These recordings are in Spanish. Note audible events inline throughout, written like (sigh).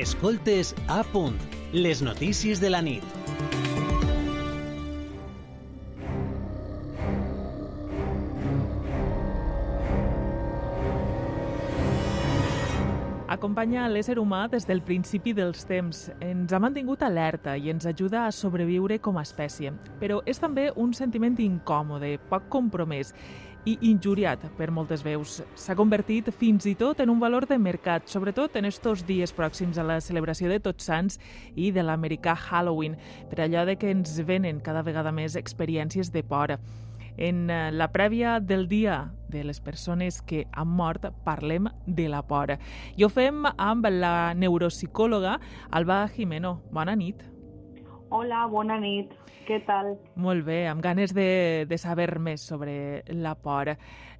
Escoltes a punt, les notícies de la nit. Acompanya l'ésser humà des del principi dels temps. Ens ha mantingut alerta i ens ajuda a sobreviure com a espècie. Però és també un sentiment incòmode, poc compromès i injuriat per moltes veus. S'ha convertit fins i tot en un valor de mercat, sobretot en estos dies pròxims a la celebració de Tots Sants i de l'americà Halloween, per allò de que ens venen cada vegada més experiències de por. En eh, la prèvia del dia de les persones que han mort parlem de la por. I ho fem amb la neuropsicòloga Alba Jimeno. Bona nit. Hola, bona nit. Què tal? Molt bé, amb ganes de, de saber més sobre la por.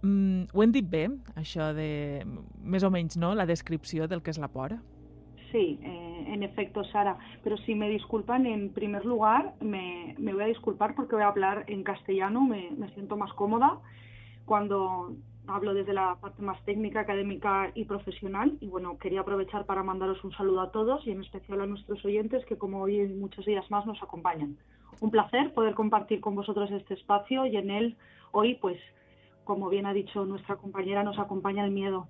Mm, ho hem dit bé, això de, més o menys, no?, la descripció del que és la por? Sí, eh, en efecto, Sara. Pero si me disculpan, en primer lugar, me, me voy a disculpar porque voy a hablar en castellano, me, me, siento más cómoda cuando hablo desde la parte más técnica, académica y profesional. Y bueno, quería aprovechar para mandaros un saludo a todos y en especial a nuestros oyentes que como hoy y muchos días más nos acompañan. Un placer poder compartir con vosotros este espacio y en él hoy, pues, como bien ha dicho nuestra compañera, nos acompaña el miedo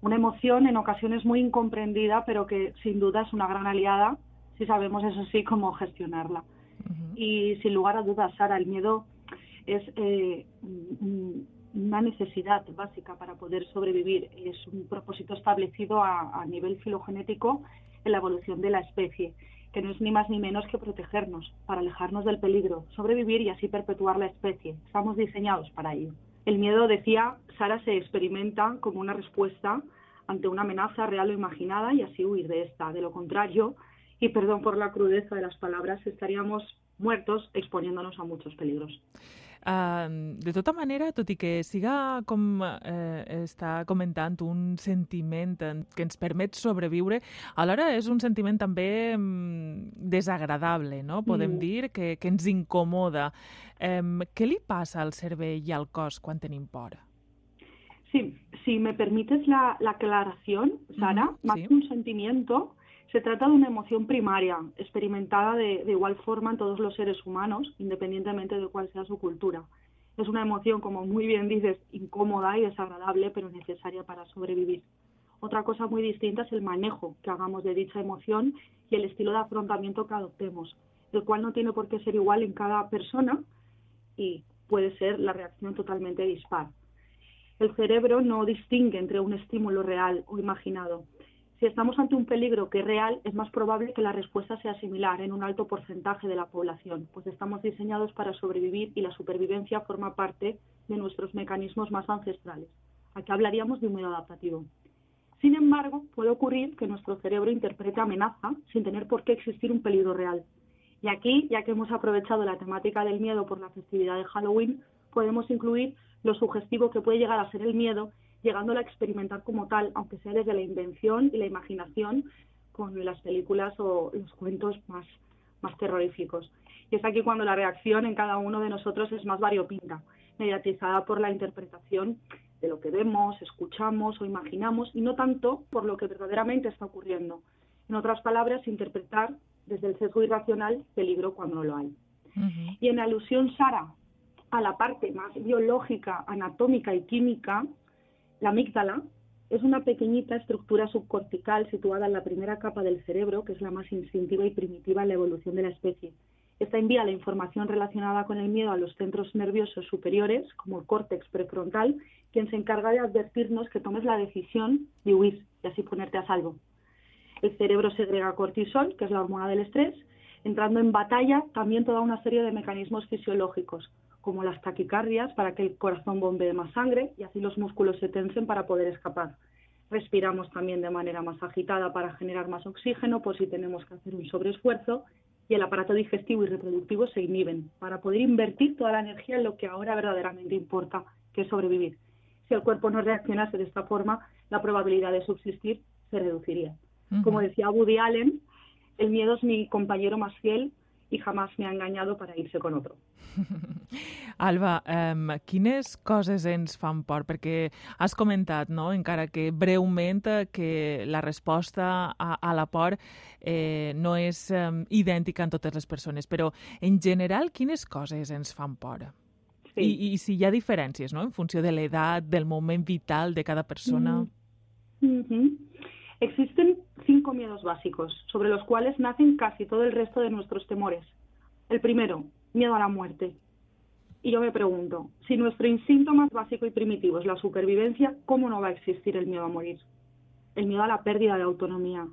una emoción en ocasiones muy incomprendida, pero que sin duda es una gran aliada si sabemos, eso sí, cómo gestionarla. Y sin lugar a dudas, Sara, el miedo es eh, una necesidad básica para poder sobrevivir. Es un propósito establecido a, nivel filogenético en la evolución de la especie, que no es ni más ni menos que protegernos, para alejarnos del peligro, sobrevivir y así perpetuar la especie. Estamos diseñados para ello. El miedo, decía Sara, se experimenta como una respuesta ante una amenaza real o imaginada y así huir de esta. De lo contrario, y perdón por la crudeza de las palabras, estaríamos muertos exponiéndonos a muchos peligros. Uh, de tota manera, tot i que siga, com eh, està comentant, un sentiment que ens permet sobreviure, alhora és un sentiment també desagradable, no? Podem mm. dir, que, que ens incomoda. Um, què li passa al cervell i al cos quan tenim por? Sí, si me permites la, la aclaración, Sara, uh -huh, más sí. que un sentimiento, se trata de una emoción primaria, experimentada de, igual forma en todos los seres humanos, independientemente de cuál sea su cultura. Es una emoción, como muy bien dices, incómoda y desagradable, pero necesaria para sobrevivir. Otra cosa muy distinta es el manejo que hagamos de dicha emoción y el estilo de afrontamiento que adoptemos, el cual no tiene por qué ser igual en cada persona y puede ser la reacción totalmente dispar. El cerebro no distingue entre un estímulo real o imaginado. Si estamos ante un peligro que es real, es más probable que la respuesta sea similar en un alto porcentaje de la población, pues estamos diseñados para sobrevivir y la supervivencia forma parte de nuestros mecanismos más ancestrales. Aquí hablaríamos de un medio adaptativo. Sin embargo, puede ocurrir que nuestro cerebro interprete amenaza sin tener por qué existir un peligro real. Y aquí, ya que hemos aprovechado la temática del miedo por la festividad de Halloween, podemos incluir lo sugestivo que puede llegar a ser el miedo, llegándola a experimentar como tal, aunque sea desde la invención y la imaginación, con las películas o los cuentos más, más terroríficos. Y es aquí cuando la reacción en cada uno de nosotros es más variopinta, mediatizada por la interpretación de lo que vemos, escuchamos o imaginamos y no tanto por lo que verdaderamente está ocurriendo. En otras palabras, interpretar desde el sesgo irracional peligro cuando no lo hay. Uh -huh. Y en alusión, Sara, a la parte más biológica, anatómica y química, la amígdala es una pequeñita estructura subcortical situada en la primera capa del cerebro, que es la más instintiva y primitiva en la evolución de la especie. Esta envía la información relacionada con el miedo a los centros nerviosos superiores, como el córtex prefrontal, quien se encarga de advertirnos que tomes la decisión de huir y así ponerte a salvo. El cerebro segrega cortisol, que es la hormona del estrés, entrando en batalla también toda una serie de mecanismos fisiológicos, como las taquicardias para que el corazón bombee más sangre y así los músculos se tensen para poder escapar. Respiramos también de manera más agitada para generar más oxígeno por si tenemos que hacer un sobreesfuerzo y el aparato digestivo y reproductivo se inhiben para poder invertir toda la energía en lo que ahora verdaderamente importa, que es sobrevivir. Si el cuerpo no reaccionase de esta forma, la probabilidad de subsistir se reduciría. Uh -huh. Como decía Woody Allen, el miedo es mi compañero más fiel y jamás me ha engañado para irse con otro. (laughs) Alba, um, quines coses ens fan por? Perquè has comentat, no?, encara que breument, que la resposta a, a la por eh, no és um, idèntica en totes les persones, però en general, quines coses ens fan por? Sí. I, I si hi ha diferències, no?, en funció de l'edat, del moment vital de cada persona. Mm -hmm. Existen cinco miedos básicos, sobre los cuales nacen casi todo el resto de nuestros temores. El primero, miedo a la muerte. Y yo me pregunto, si nuestro instinto más básico y primitivo es la supervivencia, ¿cómo no va a existir el miedo a morir? El miedo a la pérdida de autonomía.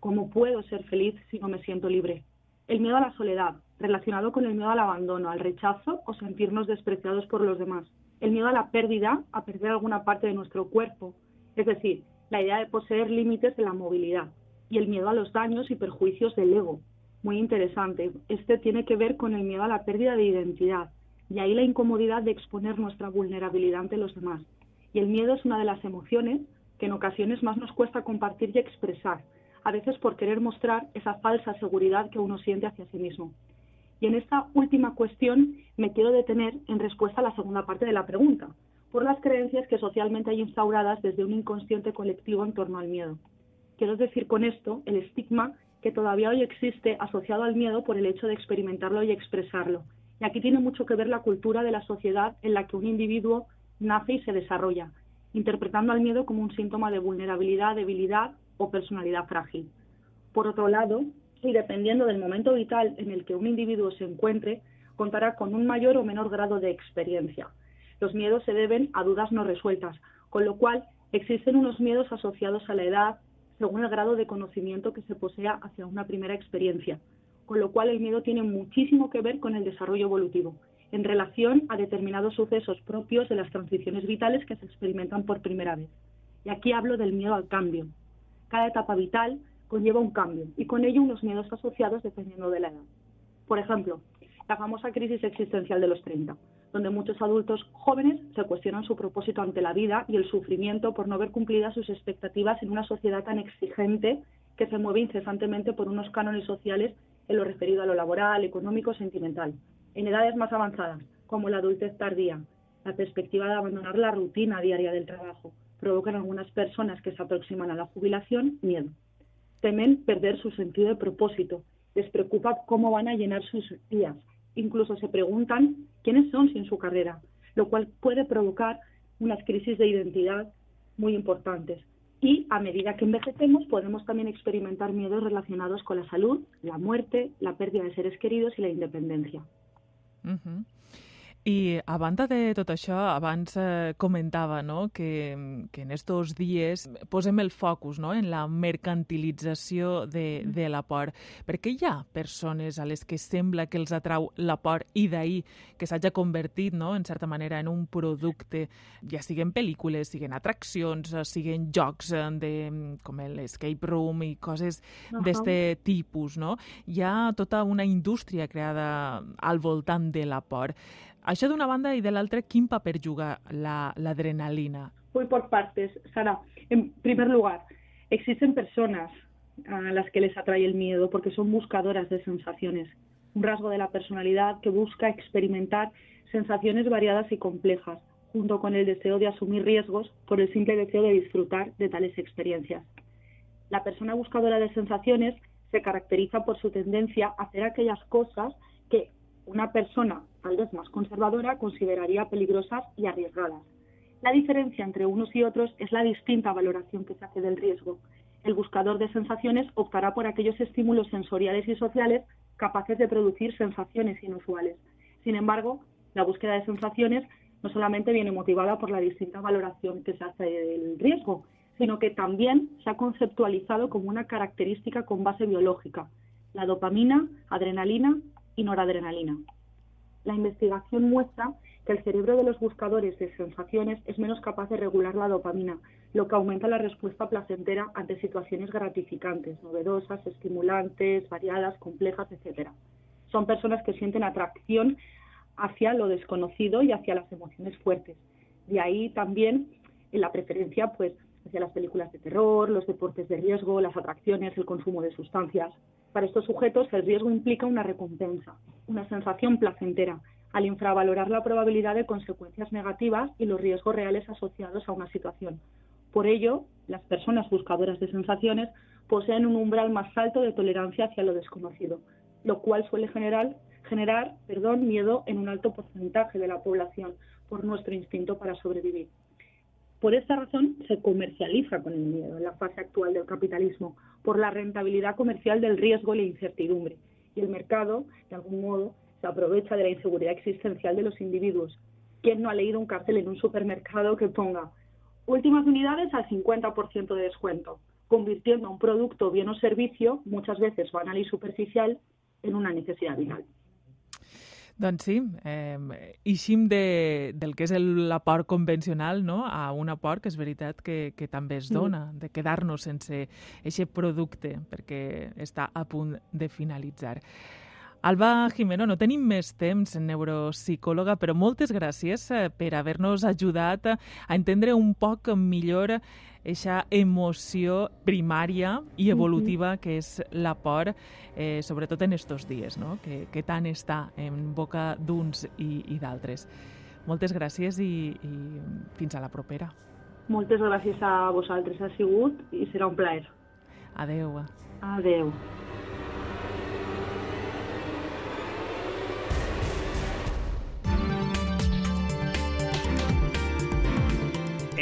¿Cómo puedo ser feliz si no me siento libre? El miedo a la soledad, relacionado con el miedo al abandono, al rechazo o sentirnos despreciados por los demás. El miedo a la pérdida, a perder alguna parte de nuestro cuerpo. Es decir, la idea de poseer límites de la movilidad. Y el miedo a los daños y perjuicios del ego, muy interesante. Este tiene que ver con el miedo a la pérdida de identidad y ahí la incomodidad de exponer nuestra vulnerabilidad ante los demás. Y el miedo es una de las emociones que en ocasiones más nos cuesta compartir y expresar, a veces por querer mostrar esa falsa seguridad que uno siente hacia sí mismo. Y en esta última cuestión me quiero detener en respuesta a la segunda parte de la pregunta, por las creencias que socialmente hay instauradas desde un inconsciente colectivo en torno al miedo. Quiero decir con esto el estigma que todavía hoy existe asociado al miedo por el hecho de experimentarlo y expresarlo. Y aquí tiene mucho que ver la cultura de la sociedad en la que un individuo nace y se desarrolla, interpretando al miedo como un síntoma de vulnerabilidad, debilidad o personalidad frágil. Por otro lado, y dependiendo del momento vital en el que un individuo se encuentre, contará con un mayor o menor grado de experiencia. Los miedos se deben a dudas no resueltas, con lo cual existen unos miedos asociados a la edad, según el grado de conocimiento que se posea hacia una primera experiencia, con lo cual el miedo tiene muchísimo que ver con el desarrollo evolutivo, en relación a determinados sucesos propios de las transiciones vitales que se experimentan por primera vez. Y aquí hablo del miedo al cambio. Cada etapa vital conlleva un cambio y con ello unos miedos asociados dependiendo de la edad. Por ejemplo, la famosa crisis existencial de los 30 donde muchos adultos jóvenes se cuestionan su propósito ante la vida y el sufrimiento por no ver cumplidas sus expectativas en una sociedad tan exigente que se mueve incesantemente por unos cánones sociales en lo referido a lo laboral, económico, sentimental. En edades más avanzadas, como la adultez tardía, la perspectiva de abandonar la rutina diaria del trabajo provoca en algunas personas que se aproximan a la jubilación miedo. Temen perder su sentido de propósito, les preocupa cómo van a llenar sus días, incluso se preguntan quiénes son sin su carrera, lo cual puede provocar unas crisis de identidad muy importantes. Y a medida que envejecemos podemos también experimentar miedos relacionados con la salud, la muerte, la pérdida de seres queridos y la independencia. I a banda de tot això, abans eh, comentava no, que, que en estos dies posem el focus no, en la mercantilització de, mm. de la por. Perquè hi ha persones a les que sembla que els atrau la por i d'ahir que s'hagi convertit, no, en certa manera, en un producte, ja siguin pel·lícules, siguin atraccions, siguin jocs eh, de, com l'escape room i coses uh -huh. d'este tipus. No? Hi ha tota una indústria creada al voltant de la por. Això d'una banda y de l'altra, quin paper juga adrenalina? La, Voy por partes, Sara. En primer lugar, existen personas a las que les atrae el miedo porque son buscadoras de sensaciones. Un rasgo de la personalidad que busca experimentar sensaciones variadas y complejas, junto con el deseo de asumir riesgos por el simple deseo de disfrutar de tales experiencias. La persona buscadora de sensaciones se caracteriza por su tendencia a hacer aquellas cosas que una persona tal vez más conservadora consideraría peligrosas y arriesgadas. La diferencia entre unos y otros es la distinta valoración que se hace del riesgo. El buscador de sensaciones optará por aquellos estímulos sensoriales y sociales capaces de producir sensaciones inusuales. Sin embargo, la búsqueda de sensaciones no solamente viene motivada por la distinta valoración que se hace del riesgo, sino que también se ha conceptualizado como una característica con base biológica, la dopamina, adrenalina y noradrenalina. La investigación muestra que el cerebro de los buscadores de sensaciones es menos capaz de regular la dopamina, lo que aumenta la respuesta placentera ante situaciones gratificantes, novedosas, estimulantes, variadas, complejas, etc. Son personas que sienten atracción hacia lo desconocido y hacia las emociones fuertes. De ahí también la preferencia pues, hacia las películas de terror, los deportes de riesgo, las atracciones, el consumo de sustancias. Para estos sujetos el riesgo implica una recompensa, una sensación placentera, al infravalorar la probabilidad de consecuencias negativas y los riesgos reales asociados a una situación. Por ello, las personas buscadoras de sensaciones poseen un umbral más alto de tolerancia hacia lo desconocido, lo cual suele generar, perdón, miedo en un alto porcentaje de la población por nuestro instinto para sobrevivir. Por esta razón se comercializa con el miedo en la fase actual del capitalismo, por la rentabilidad comercial del riesgo y la incertidumbre. Y el mercado, de algún modo, se aprovecha de la inseguridad existencial de los individuos. ¿Quién no ha leído un cartel en un supermercado que ponga últimas unidades al 50% de descuento, convirtiendo un producto, bien o servicio, muchas veces banal y superficial, en una necesidad vital. Doncs sí, eh, eixim de, del que és el, la por convencional no? a una por que és veritat que, que també es dona, de quedar-nos sense aquest producte perquè està a punt de finalitzar. Alba Jimeno, no tenim més temps, neuropsicòloga, però moltes gràcies eh, per haver-nos ajudat a entendre un poc millor aquesta emoció primària i evolutiva que és la por, eh, sobretot en estos dies, no? que, que tant està en boca d'uns i, i d'altres. Moltes gràcies i, i fins a la propera. Moltes gràcies a vosaltres, ha sigut i serà un plaer. Adeu. Adeu.